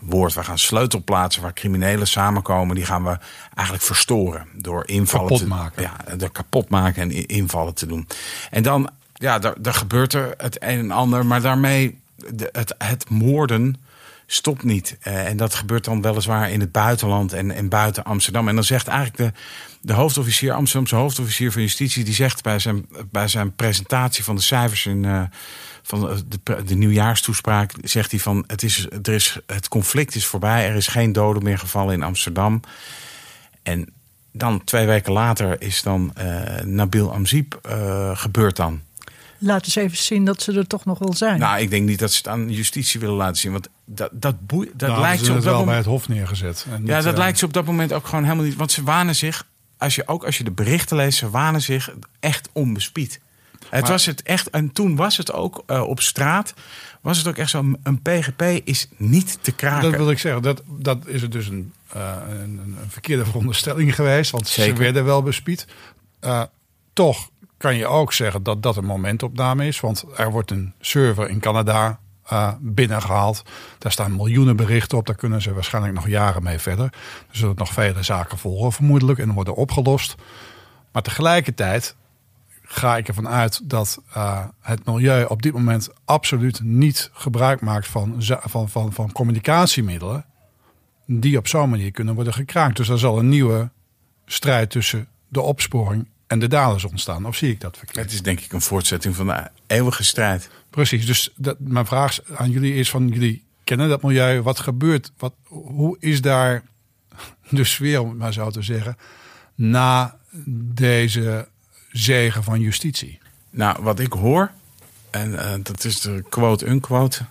woord. We gaan sleutelplaatsen waar criminelen samenkomen, die gaan we eigenlijk verstoren door invallen Kapot te maken. Ja, de kapot maken en invallen te doen. En dan, ja, daar, daar gebeurt er het een en ander, maar daarmee de, het, het moorden stopt niet. Eh, en dat gebeurt dan weliswaar in het buitenland en, en buiten Amsterdam. En dan zegt eigenlijk de, de hoofdofficier, Amsterdamse hoofdofficier van Justitie, die zegt bij zijn, bij zijn presentatie van de cijfers in. eh, van de, de, nieuwjaarstoespraak zegt hij van het, is, er is, het conflict is voorbij, er is geen doden meer gevallen in Amsterdam. En dan twee weken later is dan eh, Nabil Amziep gebeurd dan. Laat eens even zien dat ze er toch nog wel zijn. Nou, ik denk niet dat ze het aan justitie willen laten zien. Want dat, dat, boeit, dat Daar lijkt ze ze op het dat wel bij het Hof neergezet. En Ja, dat eh, lijkt ze op dat moment ook gewoon helemaal niet. Want ze wanen zich, als je, ook als je de berichten leest, ze wanen zich echt onbespied. Het Maar- was het echt, en toen was het ook eh, op straat, was het ook echt zo, een PGP is niet te kraken. Dat wil ik zeggen. Dat, dat is het dus een, eh, een, een verkeerde veronderstelling geweest. Want Zeker. ze werden wel bespied. Eh, toch kan je ook zeggen dat dat een momentopname is. Want er wordt een server in Canada eh, binnengehaald. Daar staan miljoenen berichten op. Daar kunnen ze waarschijnlijk nog jaren mee verder. Er zullen nog vele zaken volgen vermoedelijk en worden opgelost. Maar tegelijkertijd ga ik ervan uit dat eh, het milieu op dit moment absoluut niet gebruik maakt van, van, van, van communicatiemiddelen die op zo'n manier kunnen worden gekraakt. Dus er zal een nieuwe strijd tussen de opsporing en de daders ontstaan. Of zie ik dat verkeerd? Het is denk ik een voortzetting van de eeuwige strijd. Precies, dus dat, mijn vraag aan jullie is van jullie kennen dat milieu. Wat gebeurt? Wat, hoe is daar de sfeer, om het maar zo te zeggen, na deze zegen van justitie? Nou, wat ik hoor, en eh, dat is de quote-unquote,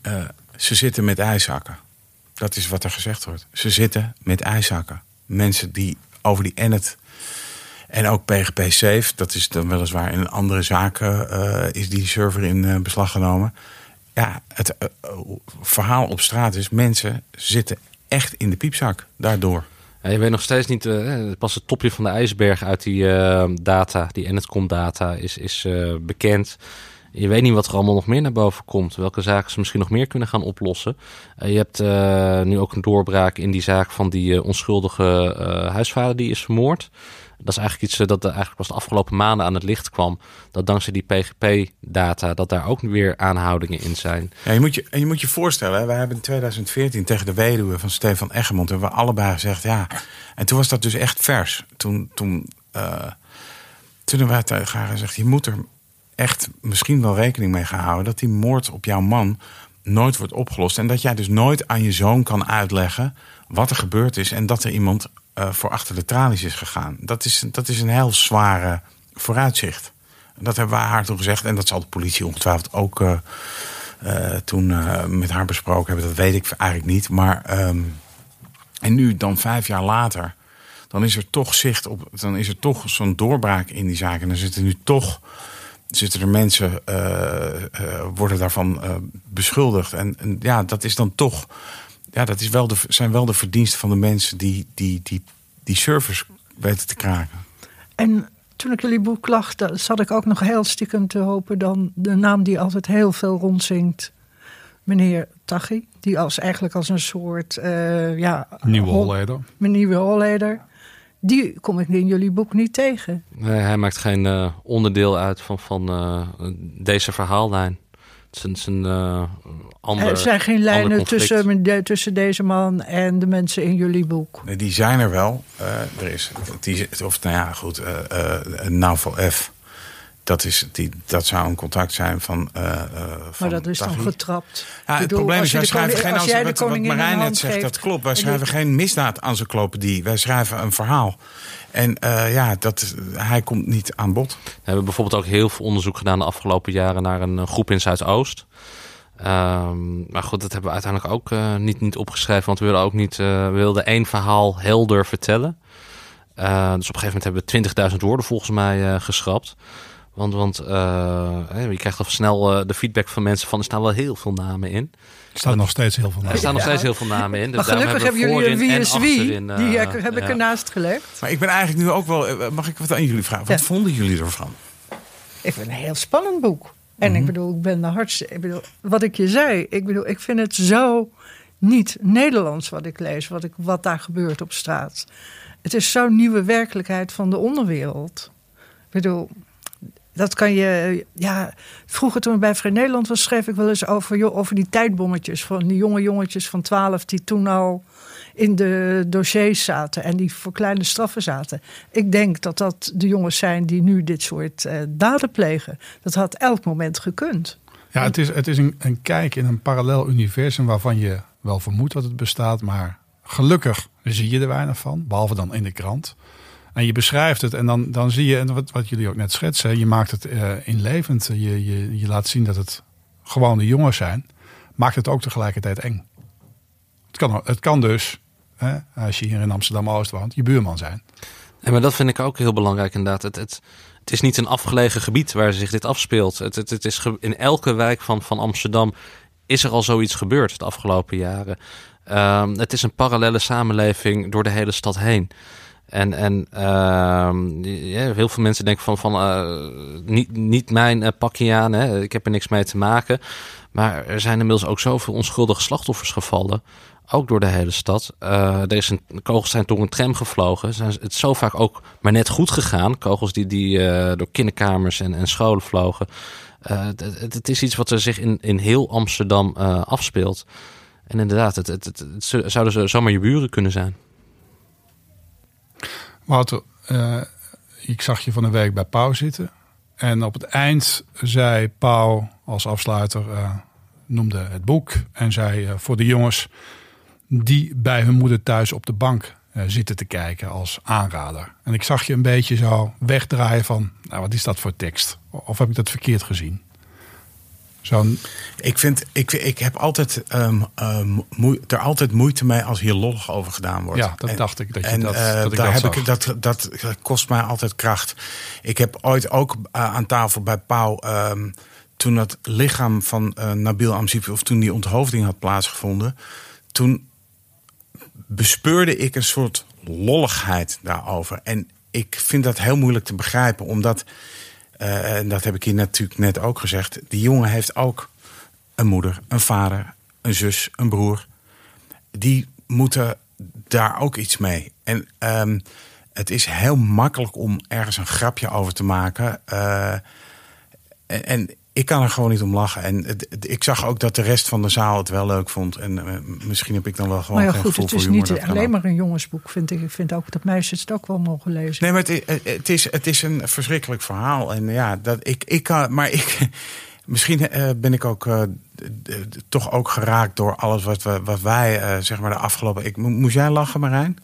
eh, ze zitten met ijshakken. Dat is wat er gezegd wordt. Ze zitten met ijshakken. Mensen die over die Ennet en ook PGP Safe, dat is dan weliswaar in andere zaken, eh, is die server in eh, beslag genomen. Ja, het eh, verhaal op straat is, mensen zitten echt in de piepzak daardoor. Je weet nog steeds niet, pas het topje van de ijsberg uit die data, die Netcom data, is, is bekend. Je weet niet wat er allemaal nog meer naar boven komt. Welke zaken ze misschien nog meer kunnen gaan oplossen. je hebt nu ook een doorbraak in die zaak van die onschuldige huisvader die is vermoord. Dat is eigenlijk iets dat eigenlijk pas de afgelopen maanden aan het licht kwam. Dat dankzij die PGP-data, dat daar ook weer aanhoudingen in zijn. Ja, je, moet je, je moet je voorstellen, wij hebben in 2014 tegen de weduwe van Stefan Eggermond... hebben we allebei gezegd, ja... En toen was dat dus echt vers. Toen, toen, uh, toen hebben wij tegen haar gezegd... je moet er echt misschien wel rekening mee gaan houden... dat die moord op jouw man nooit wordt opgelost. En dat jij dus nooit aan je zoon kan uitleggen wat er gebeurd is... en dat er iemand uh, voor achter de tralies is gegaan. Dat is, dat is een heel zware vooruitzicht. Dat hebben we haar toen gezegd. En dat zal de politie ongetwijfeld ook uh, uh, toen met haar besproken hebben. Dat weet ik eigenlijk niet. Maar um, en nu, dan vijf jaar later, dan is er toch zicht op. Dan is er toch zo'n doorbraak in die zaak. En dan zitten nu toch. Zitten er mensen, worden daarvan beschuldigd. En ja, dat is dan toch ja, dat is wel de, zijn wel de verdiensten van de mensen die die, die, die service weten te kraken. En toen ik jullie boek lag, zat ik ook nog heel stiekem te hopen dan de naam die altijd heel veel rondzingt. Meneer Taghi, die als, eigenlijk als een soort uh, ja, nieuwe holleder. Mijn nieuwe holleder. Die kom ik in jullie boek niet tegen. Nee, hij maakt geen uh, onderdeel uit van, van uh, deze verhaallijn zijn, zijn uh, Er zijn geen lijnen tussen, tussen deze man en de mensen in jullie boek. Nee, die zijn er wel. Uh, er is, die, of nou ja, goed, uh, Naval F. Dat, is, die, dat zou een contact zijn van. Uh, van maar dat is dan getrapt. Ja, het bedoel, probleem is, wij schrijven geen. Als, wat, wat Marijn net zegt, dat klopt. Wij schrijven geen misdaad aan zijn die. Wij schrijven een verhaal. En uh, ja, dat, hij komt niet aan bod. We hebben bijvoorbeeld ook heel veel onderzoek gedaan de afgelopen jaren naar een groep in Zuidoost. Um, maar goed, dat hebben we uiteindelijk ook uh, niet, niet opgeschreven. Want we wilden ook niet, uh, we wilden één verhaal helder vertellen. dus op een gegeven moment hebben we 20.000 woorden volgens mij geschrapt. Want, want je krijgt al snel de feedback van mensen van er staan wel heel veel namen in. Er staan nog steeds heel veel namen. Er staan nog steeds heel veel namen in. Dus maar gelukkig hebben jullie een wie is wie. Die heb ik ernaast gelegd. Maar ik ben eigenlijk nu ook wel... Mag ik wat aan jullie vragen? Wat vonden jullie ervan? Ik vind het een heel spannend boek. En ik mhm. bedoel, ik ben de hardste... Ik bedoel, wat ik je zei, ik bedoel, ik vind het zo niet Nederlands wat ik lees. Wat, ik, wat daar gebeurt op straat. Het is zo'n nieuwe werkelijkheid van de onderwereld. Ik bedoel, dat kan je. Ja, vroeger toen ik bij Vrij Nederland was, schreef ik wel eens over, over die tijdbommetjes. Van die jonge jongetjes van 12 die toen al in de dossiers zaten en die voor kleine straffen zaten. Ik denk dat dat de jongens zijn die nu dit soort uh, daden plegen. Dat had elk moment gekund. Ja, het is, het is een, een kijk in een parallel universum waarvan je wel vermoedt dat het bestaat, maar gelukkig zie je er weinig van, behalve dan in de krant. En je beschrijft het en dan, dan zie je, en wat, wat jullie ook net schetsen, je maakt het uh, inlevend. Je, je, je laat zien dat het gewoon de jongens zijn. Maakt het ook tegelijkertijd eng. Het kan, het kan dus, hè, als je hier in Amsterdam-Oost woont, je buurman zijn. En maar dat vind ik ook heel belangrijk inderdaad. Het, het, het is niet een afgelegen gebied waar zich dit afspeelt. Het, het, het is in elke wijk van, van Amsterdam is er al zoiets gebeurd de afgelopen jaren. Um, het is een parallele samenleving door de hele stad heen. En, en uh, ja, heel veel mensen denken van, van uh, niet, niet mijn uh, pakje aan, hè. ik heb er niks mee te maken. Maar er zijn inmiddels ook zoveel onschuldige slachtoffers gevallen. Ook door de hele stad. Is een, kogels zijn door een tram gevlogen. Zijn, het is zo vaak ook maar net goed gegaan. Kogels die, die door kinderkamers en, en scholen vlogen. Het, het, het, is iets wat er zich in, in heel Amsterdam afspeelt. En inderdaad, het, het, het, zouden zomaar je buren kunnen zijn. Wouter, ik zag je van een week bij Pauw zitten. En op het eind zei Pauw als afsluiter, noemde het boek. En zei voor de jongens die bij hun moeder thuis op de bank zitten te kijken als aanrader. En ik zag je een beetje zo wegdraaien van, nou wat is dat voor tekst? Of heb ik dat verkeerd gezien? Ik, vind, ik, ik heb altijd, um, moe, er altijd moeite mee als hier lollig over gedaan wordt. Ja, dat dacht ik. Dat je en, dat, uh, dat, daar dat, heb ik, dat, dat kost mij altijd kracht. Ik heb ooit ook uh, aan tafel bij Pauw... Um, toen het lichaam van uh, Nabil Amsipi... of toen die onthoofding had plaatsgevonden... toen bespeurde ik een soort lolligheid daarover. En ik vind dat heel moeilijk te begrijpen, omdat eh, en dat heb ik hier natuurlijk net ook gezegd. Die jongen heeft ook een moeder, een vader, een zus, een broer. Die moeten daar ook iets mee. En ehm, het is heel makkelijk om ergens een grapje over te maken. En, en, ik kan er gewoon niet om lachen. En ik zag ook dat de rest van de zaal het wel leuk vond. En uh, misschien heb ik dan wel gewoon. Maar ja, goed, het is niet alleen maar een jongensboek, vind ik. Ik vind ook dat meisjes het ook wel mogen lezen. Nee, maar het, het, is, het is een verschrikkelijk verhaal. En ja, dat, ik, ik kan. Maar ik. Misschien uh, ben ik ook uh, toch ook geraakt door alles wat, we, wat wij, uh, zeg maar, de afgelopen. Ik, moest jij lachen, Marijn?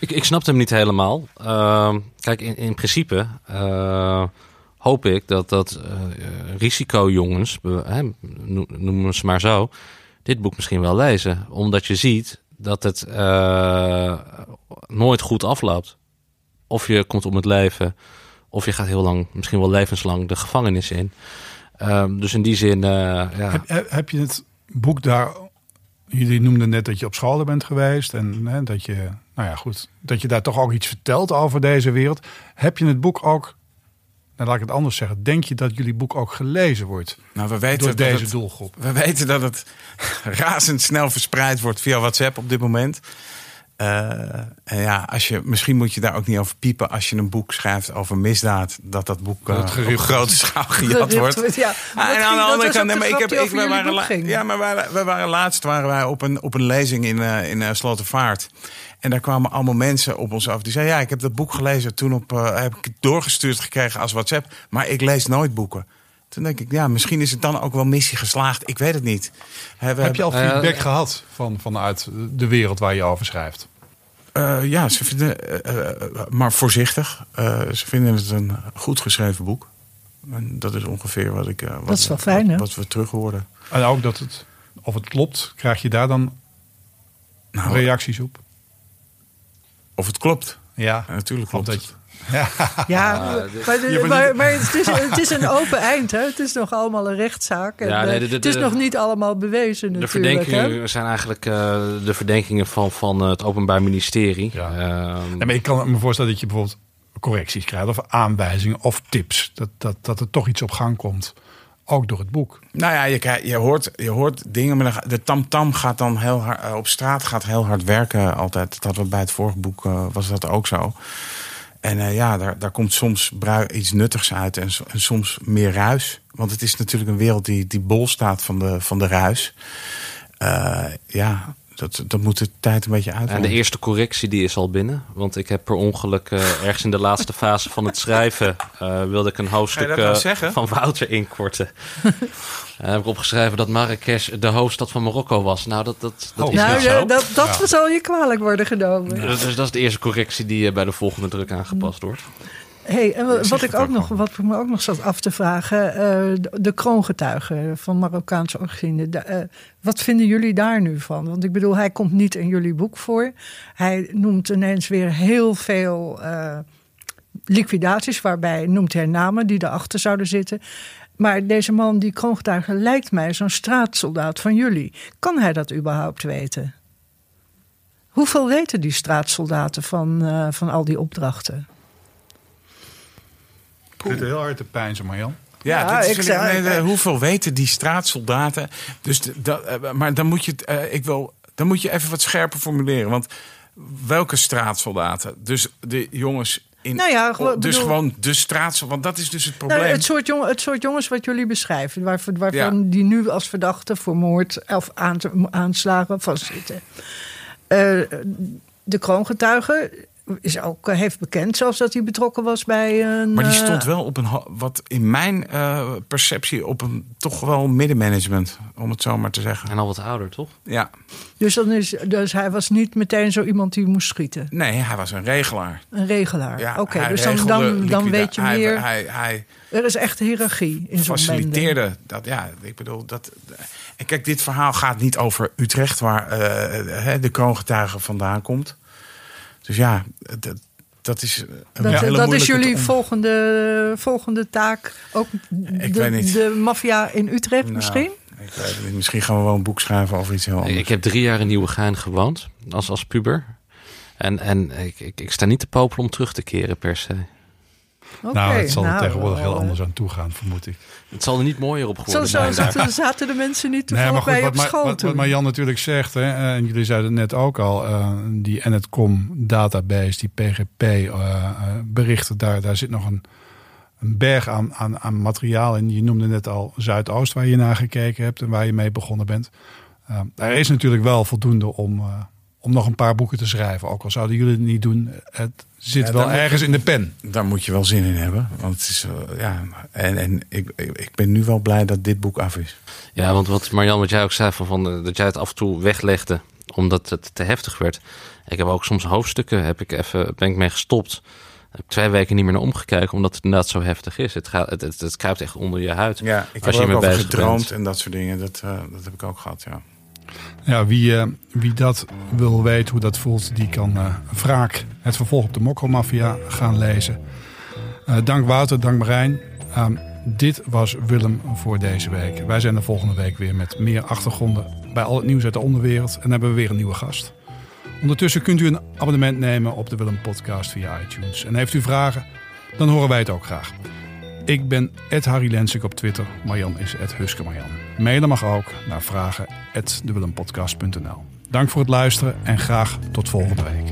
Ik, ik snapte hem niet helemaal. Ehm, kijk, in, in principe hoop ik dat, dat risicojongens, noemen ze maar zo, dit boek misschien wel lezen. Omdat je ziet dat het nooit goed afloopt. Of je komt om het leven, of je gaat heel lang, misschien wel levenslang, de gevangenis in. Um, dus in die zin. Uh, ja. heb, je het boek daar. Jullie noemden net dat je op school bent geweest. En hè, dat je. Nou ja, goed. Dat je daar toch ook iets vertelt over deze wereld. Heb je het boek ook. Nou, laat ik het anders zeggen. Denk je dat jullie boek ook gelezen wordt? Nou, we weten door deze het, doelgroep. We weten dat het razendsnel verspreid wordt via WhatsApp op dit moment. Uh, en ja, als je, misschien moet je daar ook niet over piepen als je een boek schrijft over misdaad. Dat dat boek uh, op grote schaal gejat wordt. Ja, ah, en aan de andere kant, nee, maar ik heb, ik, we waren, ja, maar we, we waren laatst waren wij op een, op een lezing in, uh, in Slotervaart. En daar kwamen allemaal mensen op ons af. Die zeiden: Ja, ik heb dat boek gelezen. Toen op, uh, heb ik het doorgestuurd gekregen als WhatsApp. Maar ik lees nooit boeken. Toen denk ik, ja, misschien is het dan ook wel missie geslaagd. Ik weet het niet. Heb, heb je al feedback uh, gehad van, vanuit de wereld waar je over schrijft? Uh, ja, ze vinden, uh, maar voorzichtig. ze vinden het een goed geschreven boek. En dat is ongeveer wat ik. wat, dat is wel fijn, wat, wat we terug horen. En ook dat het, of het klopt, krijg je daar dan nou, reacties op? Of het klopt. Ja, natuurlijk klopt dat. Ja, ja maar, de, maar, maar het, is, het, is, een open eind. Hè? Het is nog allemaal een rechtszaak. En, ja, nee, de, de, het is nog niet allemaal bewezen de natuurlijk. De verdenkingen zijn eigenlijk uh, de verdenkingen van, van het Openbaar Ministerie. Ja. Ja, maar ik kan me voorstellen dat je bijvoorbeeld correcties krijgt... of aanwijzingen of tips. Dat, dat, dat er toch iets op gang komt. Ook door het boek. Nou ja, je, je, hoort, je hoort dingen. Maar de tamtam -tam gaat dan heel hard... op straat gaat heel hard werken altijd. Dat we bij het vorige boek uh, was dat ook zo. En uh, ja, daar, daar komt soms iets nuttigs uit en, soms meer ruis. Want het is natuurlijk een wereld die, die bol staat van de, van de ruis. Ja, dat, dat moet de tijd een beetje uit. En de eerste correctie die is al binnen. Want ik heb per ongeluk uh, ergens in de laatste fase van het schrijven... wilde ik een hoofdstuk nou van Wouter inkorten. En heb ik opgeschreven dat Marrakesh de hoofdstad van Marokko was. Nou, dat, dat, dat oh. is nou, niet zo. Dat, dat ja. zal je kwalijk worden genomen. Dus, dus dat is de eerste correctie die bij de volgende druk aangepast wordt. Hey, en wat, ik ook nog, wat ik me ook nog zat af te vragen, uh, de, de kroongetuigen van Marokkaanse origine. De, uh, wat vinden jullie daar nu van? Want ik bedoel, hij komt niet in jullie boek voor. Hij noemt ineens weer heel veel uh, liquidaties, waarbij noemt hij namen die erachter zouden zitten. Maar deze man, die kroongetuige, lijkt mij zo'n straatsoldaat van jullie. Kan hij dat überhaupt weten? Hoeveel weten die straatsoldaten van, van al die opdrachten? Ik zit heel hard te pijnzen, Marjan. Ja, ja is, ik zei, nee, hoeveel weten die straatsoldaten? Dus dat, maar dan moet je het, uh, ik wil, dan moet je even wat scherper formuleren. Want welke straatsoldaten? Dus de jongens in, nou ja, gewoon, dus bedoel, gewoon de straat, want dat is dus het probleem. Nou, het, soort jong, het soort jongens wat jullie beschrijven, waarvan, waarvan ja. die nu als verdachte voor moord of aan, aanslagen vastzitten. Uh, de kroongetuige is ook, heeft bekend zelfs dat hij betrokken was bij een... Maar die stond wel op een, wat in mijn uh, perceptie, op een toch wel middenmanagement, om het zo maar te zeggen. En al wat ouder, toch? Ja. Dus, dan is, dus hij was niet meteen zo iemand die moest schieten? Nee, hij was een regelaar. Een regelaar, ja, oké. Okay, dus dan, dan, dan weet je hij, meer... Hij, hij, er is echt hiërarchie in zo'n faciliteerde dat, ja, ik bedoel, dat... En kijk, dit verhaal gaat niet over Utrecht, waar uh, de kroongetuige vandaan komt. Dus ja, dat, dat is. dat, dat is jullie volgende, volgende taak. Ook de, de maffia in Utrecht nou, misschien? Ik weet niet. Misschien gaan we wel een boek schrijven over iets heel anders. Ik heb drie jaar in Nieuwegein gewoond als, als puber. En, en ik, ik, ik sta niet te popelen om terug te keren per se. Nou, het zal er nou, tegenwoordig heel wel, anders aan toe gaan, vermoed ik. Het zal er niet mooier op Zo, geworden zo zijn daar. zaten, zaten de mensen niet Nee, maar goed, bij wat, op school wat, wat. Marjan natuurlijk zegt, hè, eh, en jullie zeiden het net ook al, eh, die NetCom database, die PGP eh, eh, berichten, daar, daar zit nog een, een berg aan, aan, aan materiaal in. Je noemde net al Zuidoost, waar je naar gekeken hebt en waar je mee begonnen bent. Eh, er is natuurlijk wel voldoende om, eh, om nog een paar boeken te schrijven. Ook al zouden jullie het niet doen, het zit Ja, wel moet ergens in de pen. Daar moet je wel zin in hebben. Want het is, ja, en, en ik, ik ben nu wel blij dat dit boek af is. Ja, want wat Marjan, wat jij ook zei, van, van, eh, dat jij het af en toe weglegde omdat het te heftig werd. Ik heb ook soms hoofdstukken, heb ik even, ben ik mee gestopt. Heb twee weken niet meer naar omgekeken, omdat het inderdaad zo heftig is. Het, gaat, het, het, het kruipt echt onder je huid. Ja, ik Als heb je ook over gedroomd bent. en dat soort dingen. Dat, eh, dat heb ik ook gehad, ja. Ja, wie, eh, wie dat wil weten hoe dat voelt, die kan eh Wraak, het vervolg op de Mokromafia, gaan lezen. Eh, dank Wouter, dank Marijn. Ehm, dit was Willem voor deze week. Wij zijn er volgende week weer met meer achtergronden bij al het nieuws uit de onderwereld. En hebben we weer een nieuwe gast. Ondertussen kunt u een abonnement nemen op de Willem Podcast via iTunes. En heeft u vragen, dan horen wij het ook graag. Ik ben Ed Harry Lensik op Twitter. Marjan is Ed Huske Marjan. Mailen mag ook naar vragen Dank voor het luisteren en graag tot volgende week.